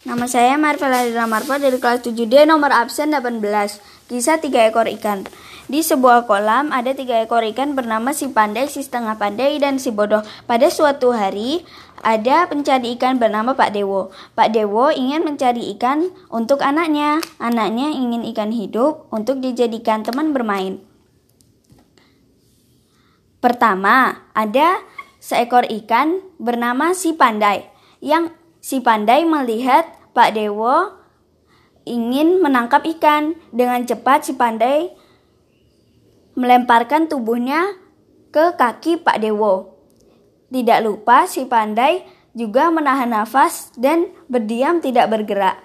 Nama saya Marvela Dina Marfa dari kelas 7D nomor absen 18. Kisah tiga ekor ikan. Di sebuah kolam ada tiga ekor ikan bernama si pandai, si setengah pandai, dan si bodoh. Pada suatu hari ada pencari ikan bernama Pak Dewo. Pak Dewo ingin mencari ikan untuk anaknya. Anaknya ingin ikan hidup untuk dijadikan teman bermain. Pertama, ada seekor ikan bernama si pandai yang Si pandai melihat Pak Dewo ingin menangkap ikan. Dengan cepat si pandai melemparkan tubuhnya ke kaki Pak Dewo. Tidak lupa si pandai juga menahan nafas dan berdiam tidak bergerak.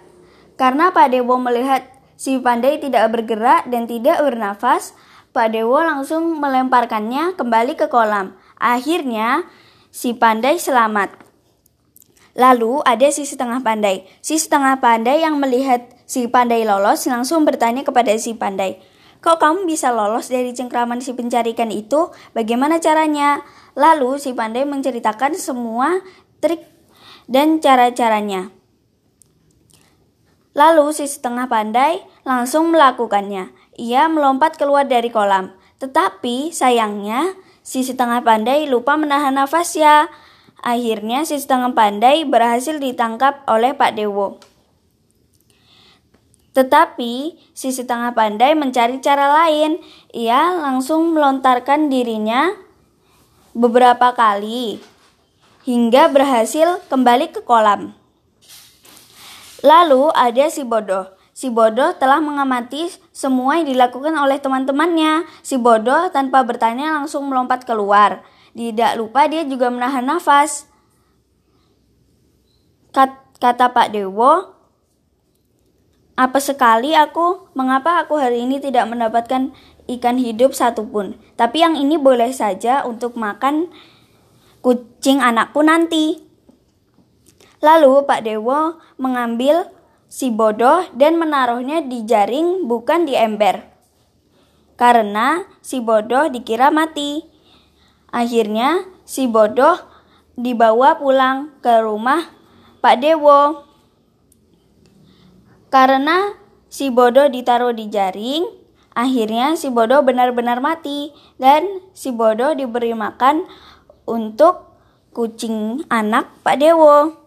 Karena Pak Dewo melihat si pandai tidak bergerak dan tidak bernafas, Pak Dewo langsung melemparkannya kembali ke kolam. Akhirnya si pandai selamat. Lalu ada si setengah pandai. Si setengah pandai yang melihat si pandai lolos langsung bertanya kepada si pandai, Kok kamu bisa lolos dari cengkraman si pencari ikan itu? Bagaimana caranya? Lalu si pandai menceritakan semua trik dan cara-caranya. Lalu si setengah pandai langsung melakukannya. Ia melompat keluar dari kolam. Tetapi sayangnya si setengah pandai lupa menahan nafasnya. Akhirnya si setengah pandai berhasil ditangkap oleh Pak Dewo. Tetapi si setengah pandai mencari cara lain. Ia langsung melontarkan dirinya beberapa kali hingga berhasil kembali ke kolam. Lalu ada si bodoh. Si bodoh telah mengamati semua yang dilakukan oleh teman-temannya. Si bodoh tanpa bertanya langsung melompat keluar. Tidak lupa dia juga menahan nafas. Kata Pak Dewo, apa sekali aku, mengapa aku hari ini tidak mendapatkan ikan hidup satupun. Tapi yang ini boleh saja untuk makan kucing anakku nanti. Lalu Pak Dewo mengambil si bodoh dan menaruhnya di jaring bukan di ember. Karena si bodoh dikira mati. Akhirnya si bodoh dibawa pulang ke rumah Pak Dewo. Karena si bodoh ditaruh di jaring, akhirnya si bodoh benar-benar mati dan si bodoh diberi makan untuk kucing anak Pak Dewo.